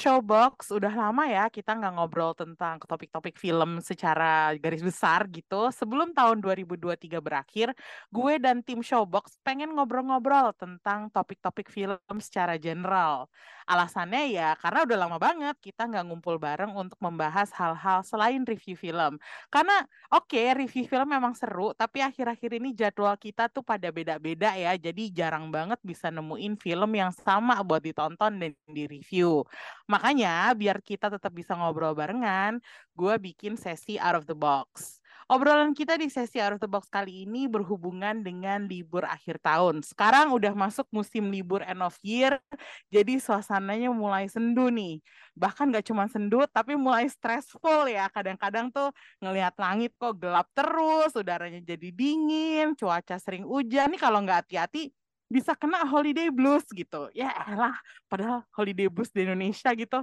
Showbox, udah lama ya kita nggak ngobrol tentang topik-topik film secara garis besar gitu. Sebelum tahun 2023 berakhir, gue dan tim Showbox pengen ngobrol-ngobrol tentang topik-topik film secara general. Alasannya ya karena udah lama banget kita nggak ngumpul bareng untuk membahas hal-hal selain review film. Karena oke review film memang seru, tapi akhir-akhir ini jadwal kita tuh pada beda-beda ya. Jadi jarang banget bisa nemuin film yang sama buat ditonton dan di review. Makanya biar kita tetap bisa ngobrol barengan, gue bikin sesi out of the box. Obrolan kita di sesi out of the box kali ini berhubungan dengan libur akhir tahun. Sekarang udah masuk musim libur end of year, jadi suasananya mulai sendu nih. Bahkan gak cuma sendu, tapi mulai stressful ya. Kadang-kadang tuh ngelihat langit kok gelap terus, udaranya jadi dingin, cuaca sering hujan. Nih kalau nggak hati-hati, bisa kena holiday blues gitu. Ya elah, padahal holiday blues di Indonesia gitu.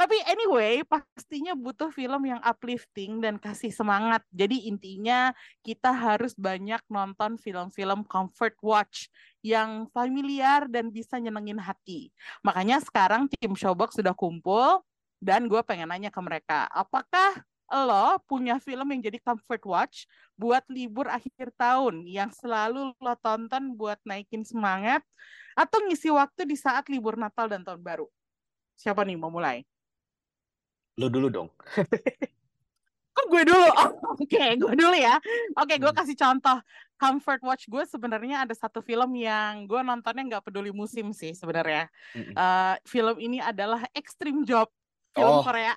Tapi anyway, pastinya butuh film yang uplifting dan kasih semangat. Jadi intinya kita harus banyak nonton film-film comfort watch yang familiar dan bisa nyenengin hati. Makanya sekarang tim Showbox sudah kumpul dan gue pengen nanya ke mereka, apakah lo punya film yang jadi comfort watch buat libur akhir tahun yang selalu lo tonton buat naikin semangat atau ngisi waktu di saat libur Natal dan Tahun Baru? Siapa nih mau mulai? Lu dulu dong. Kok gue dulu? Oh, Oke, okay, gue dulu ya. Oke, okay, gue kasih contoh. Comfort watch gue sebenarnya ada satu film yang gue nontonnya nggak peduli musim sih sebenarnya. Uh, film ini adalah Extreme Job, film oh. Korea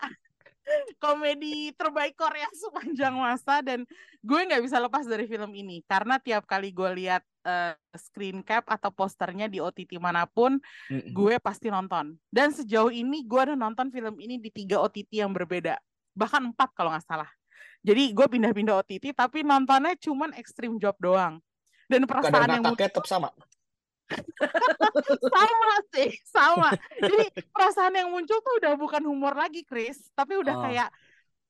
komedi terbaik Korea sepanjang masa dan gue nggak bisa lepas dari film ini. Karena tiap kali gue lihat uh, screen cap atau posternya di OTT mana pun mm-hmm. gue pasti nonton. Dan sejauh ini gue udah nonton film ini di tiga OTT yang berbeda. Bahkan empat kalau nggak salah. Jadi gue pindah-pindah OTT tapi nontonnya cuman Extreme Job doang. Dan perasaan yang muncul tetap sama sama sih sama. Jadi perasaan yang muncul tuh udah bukan humor lagi Chris. Tapi udah oh. kayak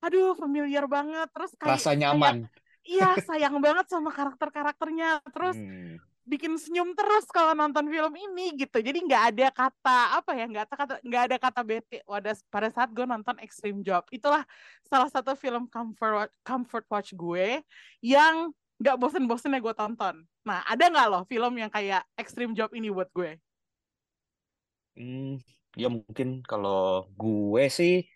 aduh familiar banget. Terus kayak rasa nyaman. iya sayang banget sama karakter karakternya terus hmm. bikin senyum terus kalau nonton film ini gitu. Jadi nggak ada kata apa ya nggak kata nggak ada kata bete. Pada pada saat gue nonton Extreme Job itulah salah satu film comfort comfort watch gue yang nggak bosen-bosennya gue tonton. Nah, ada nggak loh film yang kayak Extreme Job ini buat gue? Hmm, ya mungkin kalau gue sih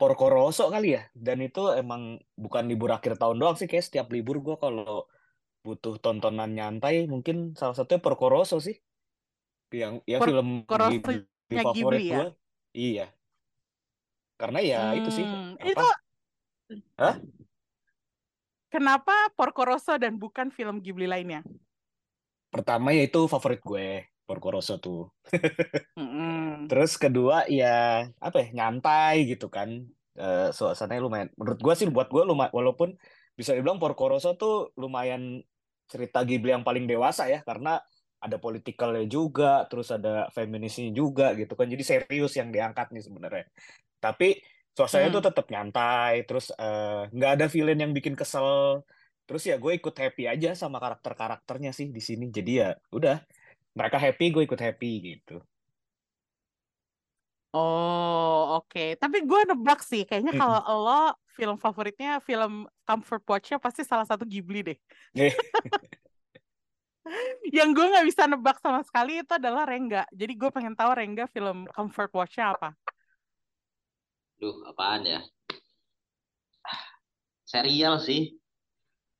Porco Rosso kali ya. Dan itu emang bukan libur akhir tahun doang sih, kayak setiap libur gue kalau butuh tontonan nyantai, mungkin salah satunya Porco Rosso sih. Yang ya film Ghibli favorit ya? gue. Iya. Karena ya hmm, itu sih. Apa? Itu Hah? Kenapa Porco Rosso dan bukan film Ghibli lainnya? Pertama yaitu favorit gue, Porco Rosso tuh. mm. Terus kedua ya apa ya nyantai gitu kan, uh, suasananya lumayan. Menurut gue sih buat gue lumayan, walaupun bisa dibilang Porco Rosso tuh lumayan cerita Ghibli yang paling dewasa ya, karena ada politikalnya juga, terus ada feminisnya juga gitu kan. Jadi serius yang diangkat nih sebenarnya. Tapi suasananya hmm. tuh tetap nyantai terus nggak uh, ada villain yang bikin kesel terus ya gue ikut happy aja sama karakter karakternya sih di sini jadi ya udah mereka happy gue ikut happy gitu oh oke okay. tapi gue nebak sih kayaknya kalau mm -hmm. lo film favoritnya film comfort watch-nya pasti salah satu Ghibli deh Yang gue nggak bisa nebak sama sekali itu adalah Rengga. Jadi gue pengen tahu Rengga film comfort watch-nya apa. Duh, apaan ya? Serial sih.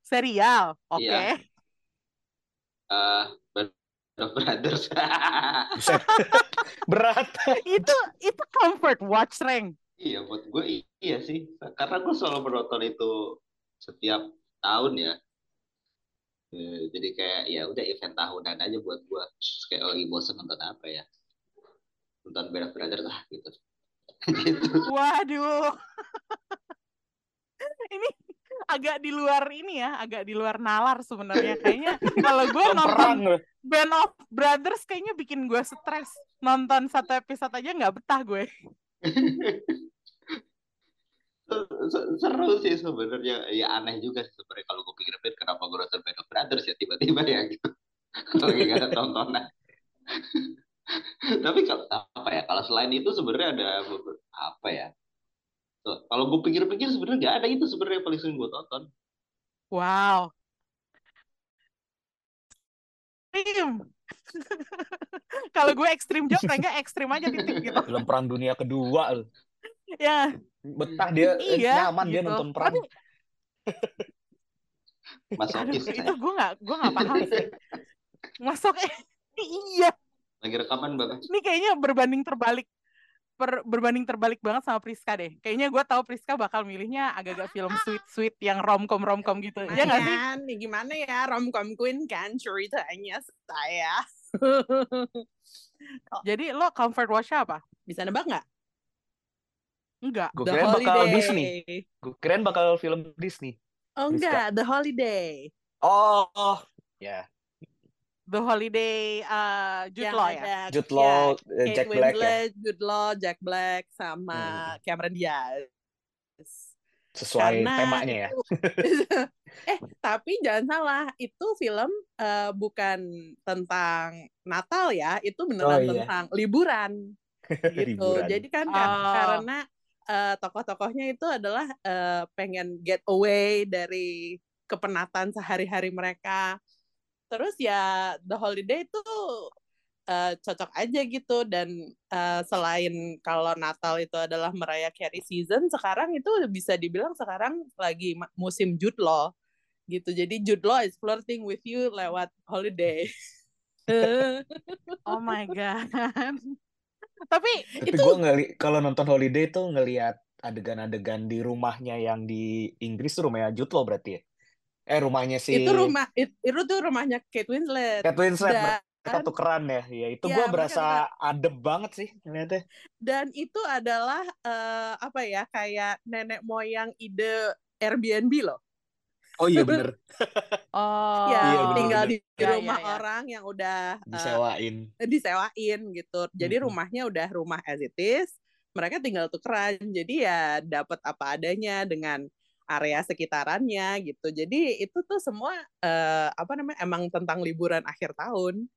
Serial, oke. Iya. Eh, Band of Brothers. Berat. itu itu comfort watch Reng. Iya, buat gue iya sih. Karena gue selalu menonton itu setiap tahun ya. Eh, Jadi kayak ya udah event tahunan aja buat gue. Terus kayak lagi bosen nonton apa ya? Nonton Band of Brothers lah gitu. Gitu. Waduh. ini agak di luar ini ya, agak di luar nalar sebenarnya. Kayaknya kalau gue nonton. Band of Brothers kayaknya bikin gue stres. Nonton satu episode aja nggak betah gue. Se- Seru sih sebenarnya. Ya aneh juga sih sebenarnya kalau gue pikir-pikir kenapa gue nonton Band of Brothers ya tiba-tiba ya gitu. Lagi gak ada tontonan. Tapi kalau apa ya? Kalau selain itu sebenarnya ada apa ya? Kalau gue pikir-pikir sebenarnya nggak ada itu sebenarnya yang paling sering gue tonton. Wow. Ekstrim. Kalau gue ekstrim joke, Rengga ekstrim aja titik gitu. Film perang dunia kedua loh. Ya, Betah dia, eh, Iya, nyaman dia gitu. nonton perang. Tapi- aduh, Masokis itu gue nggak, gue nggak paham sih. Masuk, eh, iya. Lagi rekaman bagus. Ini kayaknya berbanding terbalik. Per- berbanding terbalik banget sama Priska deh. Kayaknya gue tahu Priska bakal milihnya agak-agak film sweet-sweet yang romcom romcom gitu. Ya nggak sih? Nih gimana ya romcom queen kan ceritanya saya. Jadi lo comfort watch apa? Bisa nebak nggak? Enggak. Gue The kirain bakal Holiday. Disney. Gue kirain bakal film Disney. Oh Priska. enggak, The Holiday. Oh, oh. ya. The Holiday uh, Jude Yang Law ada ya. Jude ya, Law, eh, Kate Jack Black ya. Winslet, Jude Law, Jack Black, sama Hmm. Cameron Diaz. Sesuai Karena temanya ya. itu- eh, tapi jangan salah, itu film eh, bukan tentang Natal ya, itu beneran Oh, iya. tentang liburan gitu. Liburan. Jadi kan Oh. karena eh, tokoh-tokohnya itu adalah eh, pengen get away dari kepenatan sehari-hari mereka. Terus ya The Holiday itu eh, cocok aja gitu dan eh, selain kalau Natal itu adalah Mariah Carey season, sekarang itu bisa dibilang sekarang lagi musim Jude Law gitu. Jadi Jude Law is flirting with you lewat Holiday. Oh my god. Tapi Tapi itu- gue ngeli kalau nonton Holiday tuh ngelihat adegan-adegan di rumahnya yang di Inggris tuh rumahnya Jude Law berarti ya. Eh rumahnya si itu rumah it- itu tuh rumahnya Kate Winslet. Kate Winslet Dan- mereka tukeran ya. Ya itu Ya, gue berasa adem banget sih ngeliatnya. dan itu adalah eh, apa ya kayak nenek moyang ide Airbnb loh. Oh iya bener oh ya Iya, bener, tinggal di Ya, ya, rumah ya. orang yang udah eh, disewain. disewain gitu. Jadi Mm-mm. rumahnya udah rumah as it is. Mereka tinggal tukeran. Jadi ya dapat apa adanya dengan area sekitarannya gitu. Jadi itu tuh semua eh, apa namanya emang tentang liburan akhir tahun.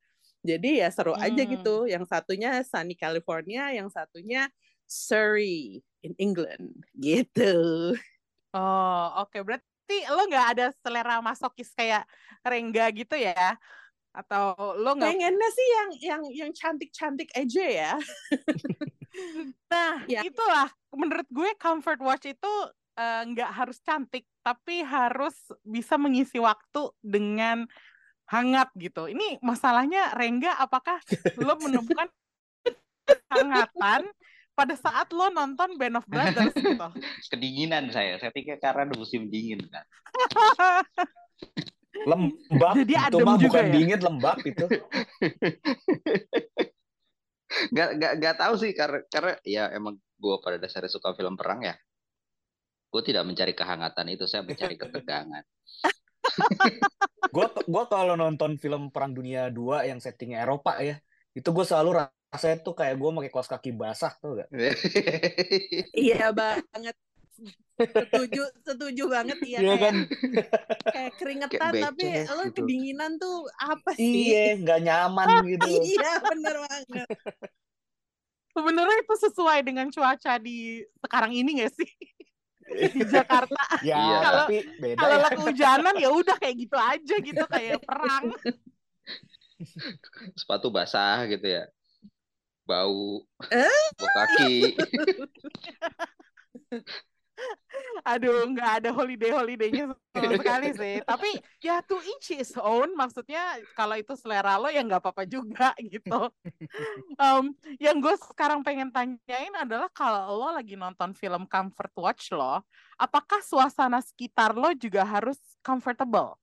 Jadi ya seru aja Hmm. gitu. Yang satunya sunny California, yang satunya Surrey in England gitu. Oh, oke. Berarti lo nggak ada selera masokis kayak Rengga gitu ya? Atau lo nggak? Pengennya sih yang yang yang cantik-cantik aja ya. Nah, Ya. itulah menurut gue comfort watch itu eh, nggak harus cantik, tapi harus bisa mengisi waktu dengan hangat gitu. Ini masalahnya Rengga, apakah lo menemukan kehangatan pada saat lo nonton Band of Brothers gitu? Kedinginan saya. Saya pikir karena musim dingin kan. Lembab Jadi itu adem mah juga bukan ya? dingin lembab itu. Gak, gak, gak tahu sih karena karena ya emang gue pada dasarnya suka film perang ya. Gue tidak mencari kehangatan itu, saya mencari ketegangan. Gue gua kalau nonton film Perang Dunia 2 yang settingnya Eropa ya, itu gue selalu rasanya tuh kayak gue pakai kaos kaki basah tuh gak? Iya banget. Setuju, setuju banget iya Iya kayak, kan? kayak keringetan Kayak tapi lo gitu. kedinginan tuh apa sih? Iya, nggak nyaman gitu. Iya, bener banget. Sebenarnya itu sesuai dengan cuaca di sekarang ini nggak sih? di Jakarta. Ya, Iya. Kalau- tapi beda Kalau ya. kehujanan ya udah kayak gitu aja gitu kayak perang. sepatu basah gitu ya bau Eh? bau kaki Aduh, nggak ada holiday-holidaynya sama sekali sih. Tapi ya to each his own. Maksudnya kalau itu selera lo ya nggak apa-apa juga gitu. Em, yang gue sekarang pengen tanyain adalah kalau lo lagi nonton film comfort watch lo, apakah suasana sekitar lo juga harus comfortable?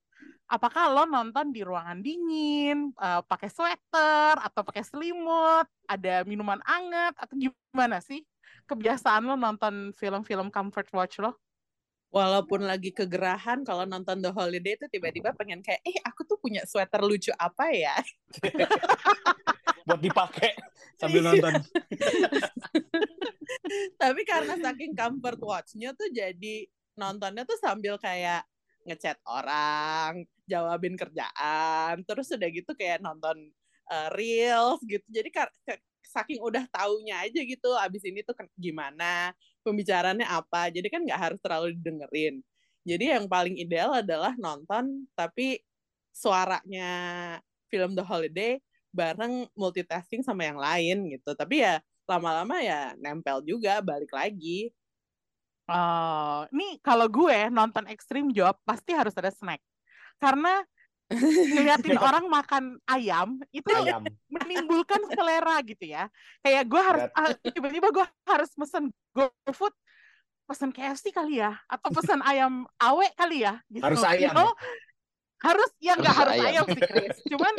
Apakah lo nonton di ruangan dingin, eh, pakai sweater atau pakai selimut, ada minuman anget atau gimana sih? Kebiasaan lo nonton film-film comfort watch lo? Walaupun lagi kegerahan, kalau nonton The Holiday itu tiba-tiba pengen kayak, eh aku tuh punya sweater lucu apa ya? buat dipakai sambil Iya. nonton. Tapi karena saking comfort watch-nya tuh jadi nontonnya tuh sambil kayak ngechat orang, jawabin kerjaan, terus udah gitu kayak nonton uh, reels gitu. Jadi kar- saking udah taunya aja gitu, abis ini tuh gimana, pembicaraannya apa. Jadi kan nggak harus terlalu didengerin. Jadi yang paling ideal adalah nonton tapi suaranya film The Holiday bareng multitasking sama yang lain gitu. Tapi ya lama-lama ya nempel juga balik lagi. Oh, nih kalau gue nonton Extreme Job pasti harus ada snack. Karena ngeliatin orang makan ayam itu Ayam. menimbulkan selera gitu ya. Kayak gue harus Berat. ah, tiba-tiba gue harus mesen GoFood, pesen KFC kali ya, atau pesen ayam awe kali ya. Gitu. Harus You ayam. know? Harus ya nggak Harus harus ayam ayam. sih Chris. Cuman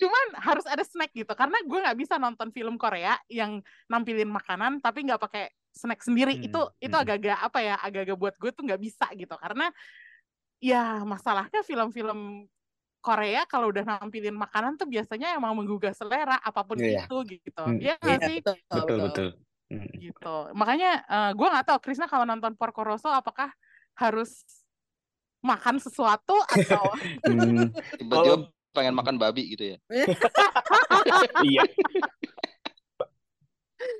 cuman harus ada snack gitu. Karena gue nggak bisa nonton film Korea yang nampilin makanan tapi nggak pakai snack sendiri. Hmm, Itu itu hmm. agak-agak apa ya? Agak-agak buat gue tuh nggak bisa gitu. Karena ya masalahnya film-film Korea kalau udah nampilin makanan tuh biasanya emang menggugah selera apa pun Iya. itu gitu. Hmm, Iya nggak Iya, sih? Betul betul. Hmm. Gitu. Makanya eh, gue nggak tahu Krisna kalau nonton Porco Rosso apakah harus makan sesuatu atau Hmm, tiba-tiba pengen makan babi gitu ya iya.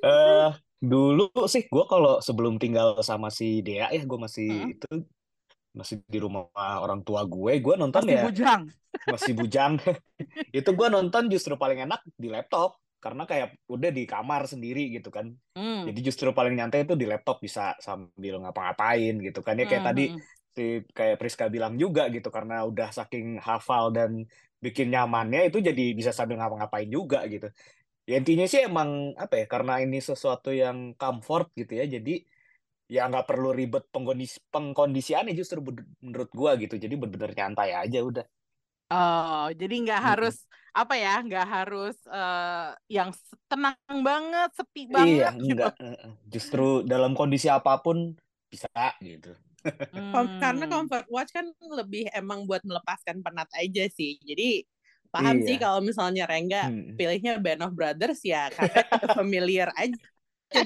Eh dulu sih gue kalau sebelum tinggal sama si Dea ya gue masih Hmm. itu masih di rumah orang tua gue gue nonton masih ya. bujang? masih bujang. Itu gue nonton justru paling enak di laptop karena kayak udah di kamar sendiri gitu kan. Hmm. jadi justru paling nyantai itu di laptop bisa sambil ngapa-ngapain gitu kan. Ya kayak Hmm, tadi hmm, si kayak Priska bilang juga gitu karena udah saking hafal dan bikin nyamannya itu jadi bisa sambil ngapa-ngapain juga gitu. Ya intinya sih emang apa ya karena ini sesuatu yang comfort gitu ya. Jadi ya nggak perlu ribet pengkondisi pengkondisiannya justru menurut gua gitu jadi bener-bener nyantai aja udah Oh, jadi nggak harus apa ya? Nggak harus eh, yang tenang banget, sepi iya banget gitu. enggak justru dalam kondisi apa pun bisa gitu Kom- Karena Hmm. comfort watch kan lebih emang buat melepaskan penat aja sih. Jadi paham sih Iya. kalau misalnya Rengga Hmm. pilihnya Band of Brothers ya karena familiar aja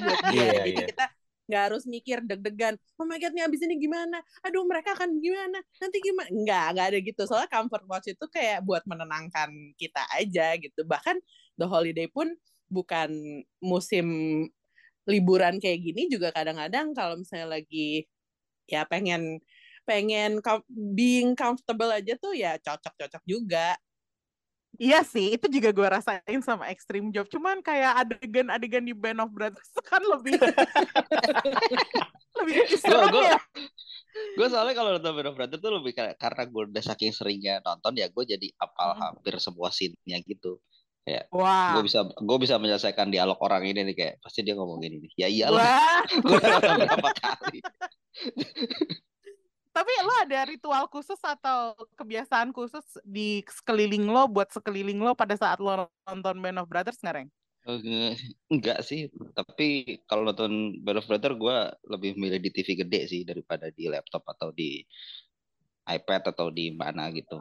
buat dia. Iya, Jadi iya. kita nggak harus mikir deg-degan. Oh my God nih abis ini gimana? Aduh mereka akan gimana? Nanti gimana? Nggak, nggak ada gitu. Soalnya comfort watch itu kayak buat menenangkan kita aja gitu. Bahkan The Holiday pun bukan musim liburan kayak gini juga kadang-kadang kalau misalnya lagi ya pengen pengen being comfortable aja tuh ya cocok-cocok juga. Iya sih, itu juga gue rasain sama Extreme Job. Cuman kayak adegan-adegan di Band of Brothers kan lebih lebih serem gua- ya. gue soalnya kalau nonton Band of Brothers tuh lebih kayak karena gue udah saking seringnya nonton ya gue jadi apal Hmm. hampir semua scene-nya gitu Wah. gue bisa gue bisa menyelesaikan dialog orang ini nih kayak pasti dia ngomong gini nih ya iyalah gue nonton berapa kali Tapi lo ada ritual khusus atau kebiasaan khusus di sekeliling lo buat sekeliling lo pada saat lo nonton Band of Brothers nggak, Reng? Eh, enggak sih tapi kalau nonton Band of Brothers gue lebih milih di TV gede sih daripada di laptop atau di iPad atau di mana gitu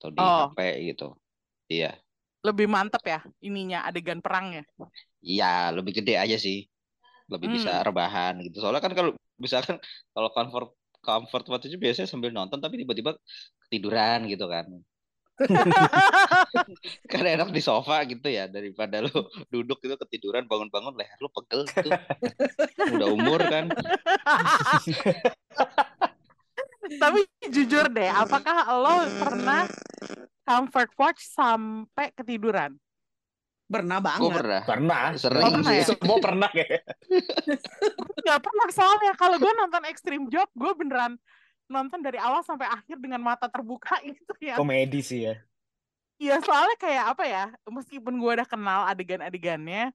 atau di Oh. HP gitu iya Lebih mantep ya ininya adegan perangnya. Iya, lebih gede aja sih. Lebih bisa Hmm. rebahan gitu. Soalnya kan kalau misalkan kalau comfort comfort watch itu biasanya sambil nonton tapi tiba-tiba ketiduran gitu kan. Kan enak di sofa gitu ya daripada lu duduk gitu ketiduran bangun-bangun leher lu pegel gitu. Udah umur kan. Tapi jujur deh, apakah lo pernah comfort watch sampai ketiduran? Pernah Gue banget. pernah. Pernah. Sering Oh, pernah sih. ya? Semua pernah ya. Gak pernah soalnya kalau gue nonton Extreme Job, gue beneran nonton dari awal sampai akhir dengan mata terbuka gitu ya. Komedi sih ya. Iya soalnya kayak apa ya, meskipun gue udah kenal adegan-adegannya,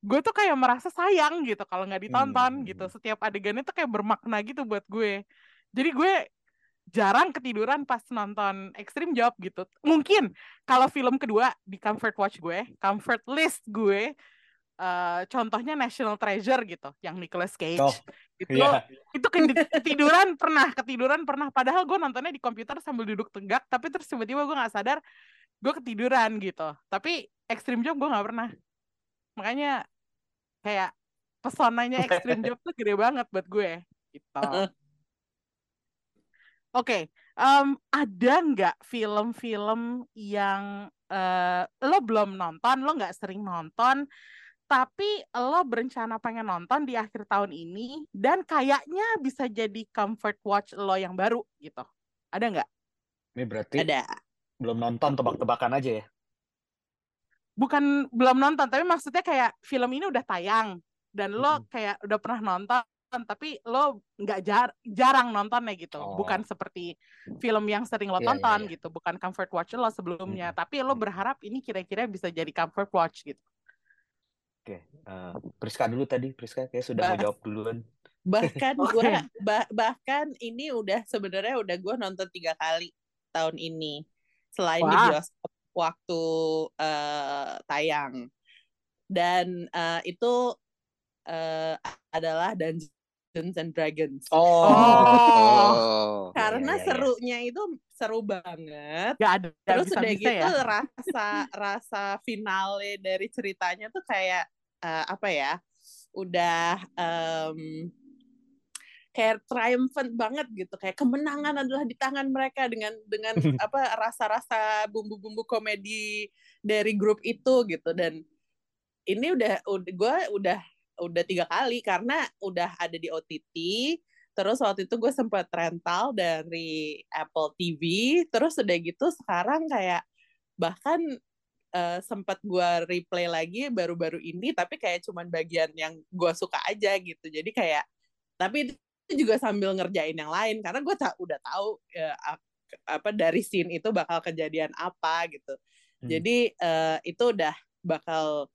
gue tuh kayak merasa sayang gitu kalau nggak ditonton Hmm. gitu. Setiap adegannya tuh kayak bermakna gitu buat gue. Jadi gue jarang ketiduran pas nonton Extreme Job gitu. Mungkin kalau film kedua di comfort watch gue, comfort list gue, eh, contohnya National Treasure gitu, yang Nicolas Cage. Oh, itu Iya. itu ke- ketiduran pernah ketiduran pernah padahal gue nontonnya di komputer sambil duduk tegak tapi terus tiba-tiba gue nggak sadar gue ketiduran gitu tapi Extreme Job gue nggak pernah makanya kayak pesonanya Extreme Job tuh gede banget buat gue gitu oke em, ada nggak film-film yang eh, lo belum nonton lo nggak sering nonton tapi lo berencana pengen nonton di akhir tahun ini dan kayaknya bisa jadi comfort watch lo yang baru gitu. Ada nggak? Ini berarti Ada. belum nonton tebak-tebakan aja ya. Bukan belum nonton, tapi maksudnya kayak film ini udah tayang dan lo kayak udah pernah nonton tapi lo nggak jar- jarang nontonnya gitu. Oh. Bukan seperti film yang sering lo Iya, iya, tonton iya. gitu, bukan comfort watch lo sebelumnya, Mm-mm. tapi lo berharap ini kira-kira bisa jadi comfort watch gitu. Oke, eh, Priska dulu tadi. Priska kayak sudah mau Bah. jawab duluan. Bahkan Oke. gua bah- bahkan ini udah sebenarnya udah gue nonton tiga kali tahun ini selain di Wah. bioskop waktu eh, tayang dan eh, itu eh, adalah Dungeons and Dragons Oh. Oh. karena iya, iya. serunya itu seru banget Gak ada terus bisa udah bisa gitu ya. rasa rasa finale dari ceritanya tuh kayak eh, apa ya udah em, kayak triumphant banget gitu kayak kemenangan adalah di tangan mereka dengan dengan apa rasa-rasa bumbu-bumbu komedi dari grup itu gitu dan ini udah udah gue udah udah tiga kali karena udah ada di OTT terus waktu itu gue sempat rental dari Apple TV terus udah gitu sekarang kayak bahkan eh, sempat gue replay lagi baru-baru ini tapi kayak cuman bagian yang gue suka aja gitu. Jadi kayak tapi itu juga sambil ngerjain yang lain karena gue tak udah tahu ya, ap- apa dari scene itu bakal kejadian apa gitu. Hmm. jadi eh, itu udah bakal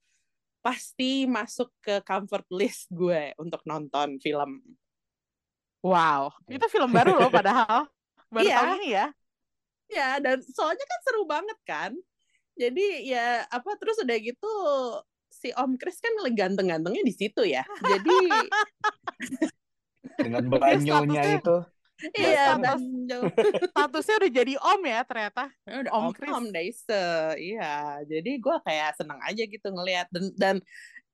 pasti masuk ke comfort list gue untuk nonton film Wow, itu film baru loh padahal. Baru Iya. tahun ini ya. Ya, dan soalnya kan seru banget kan. Jadi ya apa terus udah gitu si Om Chris kan ganteng-gantengnya di situ ya. Jadi Dengan banyonya itu. Iya status- dan Statusnya udah jadi om ya ternyata. udah Om Om Chris. Om Daise. Iya, jadi gue kayak seneng aja gitu ngelihat dan dan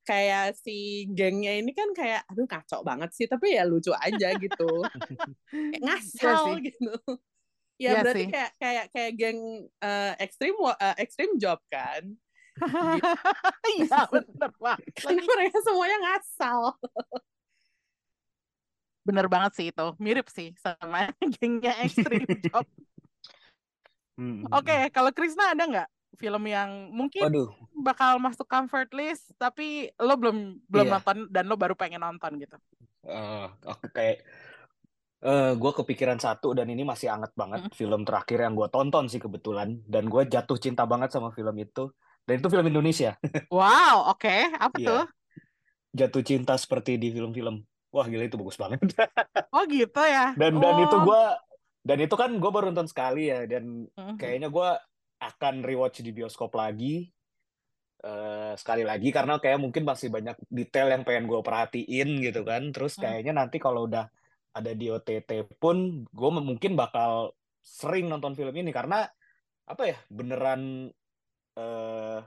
kayak si gengnya ini kan kayak aduh kacau banget sih tapi ya lucu aja gitu. Ngasal sih. gitu. Ya Iya berarti sih. kayak kayak kayak geng eh, extreme wa- eh, extreme job kan. Iya bener banget. Karena mereka semuanya ngasal. Bener banget sih itu. Mirip sih sama gengnya Extreme Job. Oke, kalau Krisna ada nggak film yang mungkin Waduh, bakal masuk comfort list tapi lo belum belum Iya. nonton dan lo baru pengen nonton gitu. eh, aku kayak eh gue kepikiran satu dan ini masih anget banget film terakhir yang gue tonton sih kebetulan dan gue jatuh cinta banget sama film itu dan itu film Indonesia Wow, oke. Apa Iya. tuh? jatuh cinta seperti di film-film wah gila itu bagus banget Oh gitu ya. dan dan itu Oh. gue dan itu kan gue baru nonton sekali ya dan kayaknya gue akan rewatch di bioskop lagi eh, sekali lagi karena kayak mungkin masih banyak detail yang pengen gue perhatiin gitu kan terus Hmm. kayaknya nanti kalau udah ada di OTT pun gue mungkin bakal sering nonton film ini karena apa ya beneran eh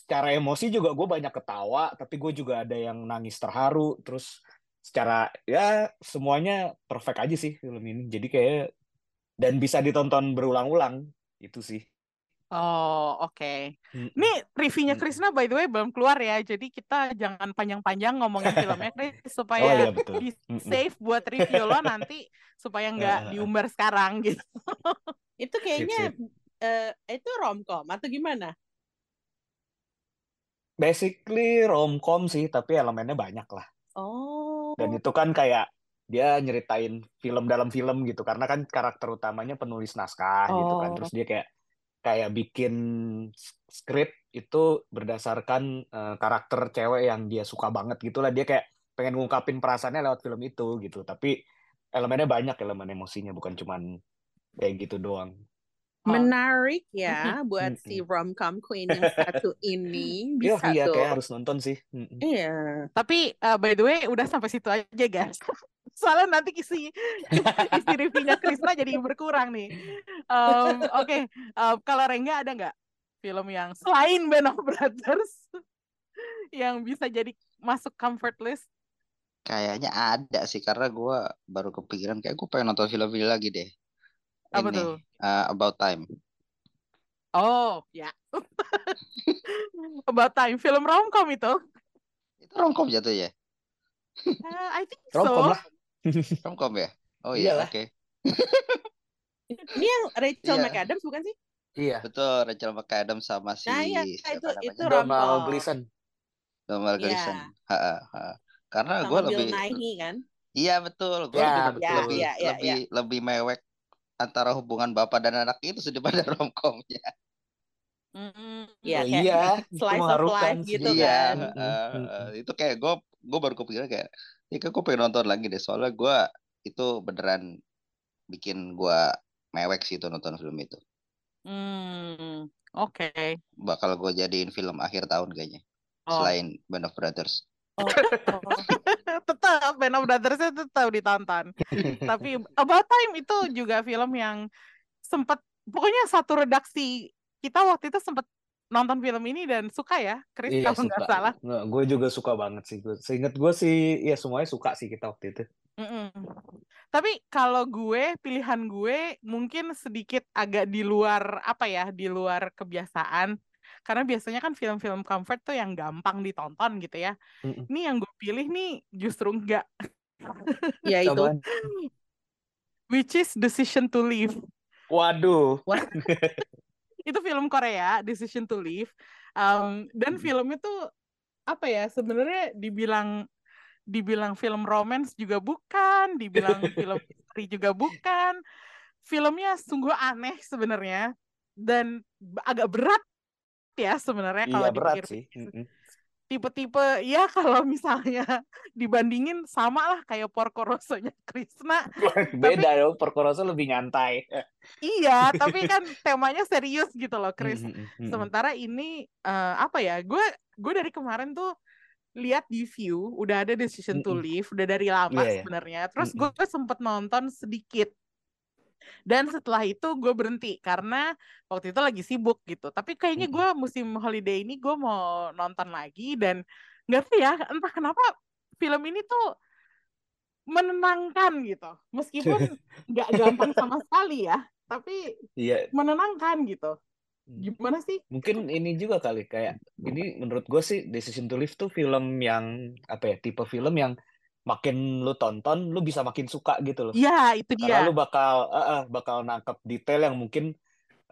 secara emosi juga gue banyak ketawa tapi gue juga ada yang nangis terharu terus secara ya semuanya perfect aja sih film ini jadi kayak dan bisa ditonton berulang-ulang itu sih Oh, oke. Mm-mm. Nih reviewnya. Krisna by the way belum keluar ya. Jadi kita jangan panjang-panjang ngomongin filmnya Kris oh supaya iya betul di save buat review lo nanti supaya nggak diumbar sekarang gitu. Itu kayaknya eh, itu romcom atau gimana? Basically romcom sih, tapi elemennya banyak lah. Oh. Dan itu kan kayak dia nyeritain film dalam film gitu, karena kan karakter utamanya penulis naskah gitu kan. Oh. Terus dia kayak kayak bikin skrip itu berdasarkan eh, karakter cewek yang dia suka banget gitulah. Dia kayak pengen ngungkapin perasaannya lewat film itu gitu. Tapi elemennya banyak elemen emosinya, bukan cuman kayak gitu doang. Menarik ya buat si romcom queen yang satu ini Iya, bisa iya tuh. kayak harus nonton sih. Iya. Tapi uh, by the way udah sampai situ aja guys. Soalnya nanti isi isi reviewnya Krisna jadi berkurang nih. Um, Oke, um, kalau Rengga ada nggak film yang selain Band of Brothers yang bisa jadi masuk comfort list? Kayaknya ada sih karena gue baru kepikiran kayak gue pengen nonton film ini lagi deh. Apa Ini tuh? uh, About Time. Oh ya. About Time film romcom itu. Itu romcom jatuh ya? Uh, I think so. Romcom lah. Romcom ya? Oh iya, oke. Ini yang Rachel Iya. McAdams bukan sih? Iya. Betul, Rachel McAdams sama si Nah, iya, itu- namanya? itu Donald. Gleason. Donald Iya. Gleason. Ha, ha, ha. Karena gue lebih Nighy kan? Iya betul, gue Ya, lebih betul. lebih Ya, ya, lebih lebih mewek antara hubungan bapak dan anak itu sih daripada romcomnya. Iya, Oh, kayak iya, itu slice of life gitu iya, kan. Mm-mm. eh, itu kayak gue gue baru kepikiran kayak, ya kayak gue pengen nonton lagi deh. Soalnya gue itu beneran bikin gue mewek sih itu nonton film itu. Hmm, oke. Bakal gue jadiin film akhir tahun kayaknya. Oh. Selain Band of Brothers. Tetap Band of Brothers tetap ditonton. Tapi About Time itu juga film yang sempat pokoknya satu redaksi kita waktu itu sempat nonton film ini dan suka ya, Chris Iya, kalau nggak salah. Nggak, gue juga suka banget sih. Seingat gue sih, ya semuanya suka sih kita waktu itu. Mm-mm. Tapi kalau gue pilihan gue mungkin sedikit agak di luar apa ya, di luar kebiasaan. Karena biasanya kan film-film comfort tuh yang gampang ditonton gitu ya. Mm-mm. Ini yang gue pilih nih justru enggak, Ya itu. Which is Decision to Live. Waduh. itu film Korea Decision to Leave Um, dan film itu apa ya sebenarnya dibilang dibilang film romance juga bukan dibilang film misteri juga bukan filmnya sungguh aneh sebenarnya dan agak berat ya sebenarnya kalau Iya berat sih. Tipe-tipe ya kalau misalnya dibandingin sama lah kayak Porco Rosso-nya Krishna Beda dong, Porcoroso lebih nyantai. iya tapi kan temanya serius gitu loh mm-mm. Sementara ini eh, apa ya? Gue gue dari kemarin tuh lihat di view udah ada decision to leave udah dari lama Iya, iya. sebenarnya. Terus gue sempet nonton sedikit. Dan setelah itu gue berhenti karena waktu itu lagi sibuk gitu. Tapi kayaknya gue musim holiday ini gue mau nonton lagi dan nggak tahu ya entah kenapa film ini tuh menenangkan gitu. Meskipun nggak gampang sama sekali ya, tapi Iya, menenangkan gitu. Gimana sih? mungkin ini juga kali kayak ini menurut gue sih Decision to Live tuh film yang apa ya tipe film yang makin lu tonton lu bisa makin suka gitu loh Iya, itu karena dia. lu bakal eh, eh, bakal nangkep detail yang mungkin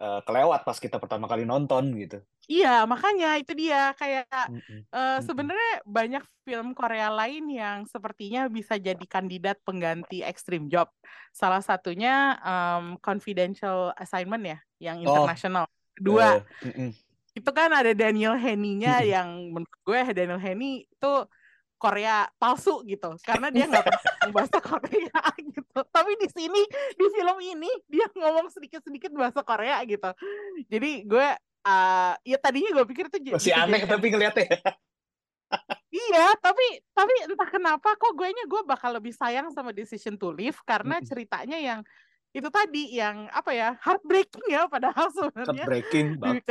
eh, kelewat pas kita pertama kali nonton gitu. Iya, makanya itu dia kayak Mm-mm. eh, Mm-mm. sebenarnya banyak film Korea lain yang sepertinya bisa jadi kandidat pengganti Extreme Job. Salah satunya em, Confidential Assignment ya, yang Oh, internasional. Kedua, eh, mm-mm. itu kan ada Daniel Henney-nya Mm-mm. yang menurut gue Daniel Henney itu Korea palsu gitu karena dia nggak pernah bahasa Korea gitu. Tapi di sini di film ini dia ngomong sedikit-sedikit bahasa Korea gitu. Jadi gue eh, ya tadinya gue pikir itu Masih bisa aneh jadi tapi ngeliatnya. Iya, tapi tapi entah kenapa kok gue nya gue bakal lebih sayang sama Decision to Leave karena ceritanya yang itu tadi yang apa ya heartbreaking ya padahal sebenarnya. Heartbreaking kalau banget.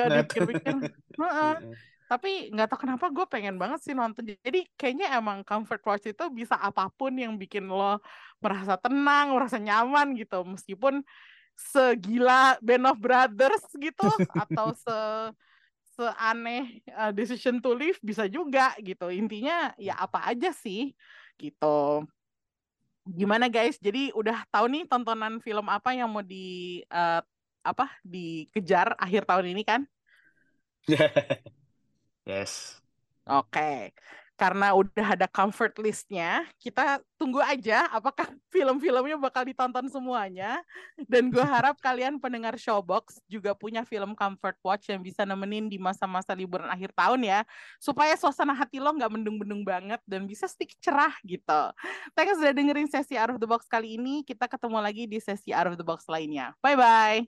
tapi nggak tahu kenapa gue pengen banget sih nonton. Jadi kayaknya emang comfort watch itu bisa apa pun yang bikin lo merasa tenang merasa nyaman gitu. Meskipun segila Band of Brothers gitu atau se seaneh uh, Decision to Leave bisa juga gitu. Intinya ya apa aja sih gitu. Gimana guys? Jadi udah tahu nih tontonan film apa yang mau di uh, apa dikejar akhir tahun ini kan? Yes. Oke, karena udah ada comfort listnya, kita tunggu aja apakah film-filmnya bakal ditonton semuanya. Dan gue harap kalian pendengar Showbox juga punya film comfort watch yang bisa nemenin di masa-masa liburan akhir tahun ya, supaya suasana hati lo nggak mendung-mendung banget dan bisa sedikit cerah gitu. Thanks sudah dengerin sesi Out of the Box kali ini. Kita ketemu lagi di sesi Out of the Box lainnya. Bye-bye.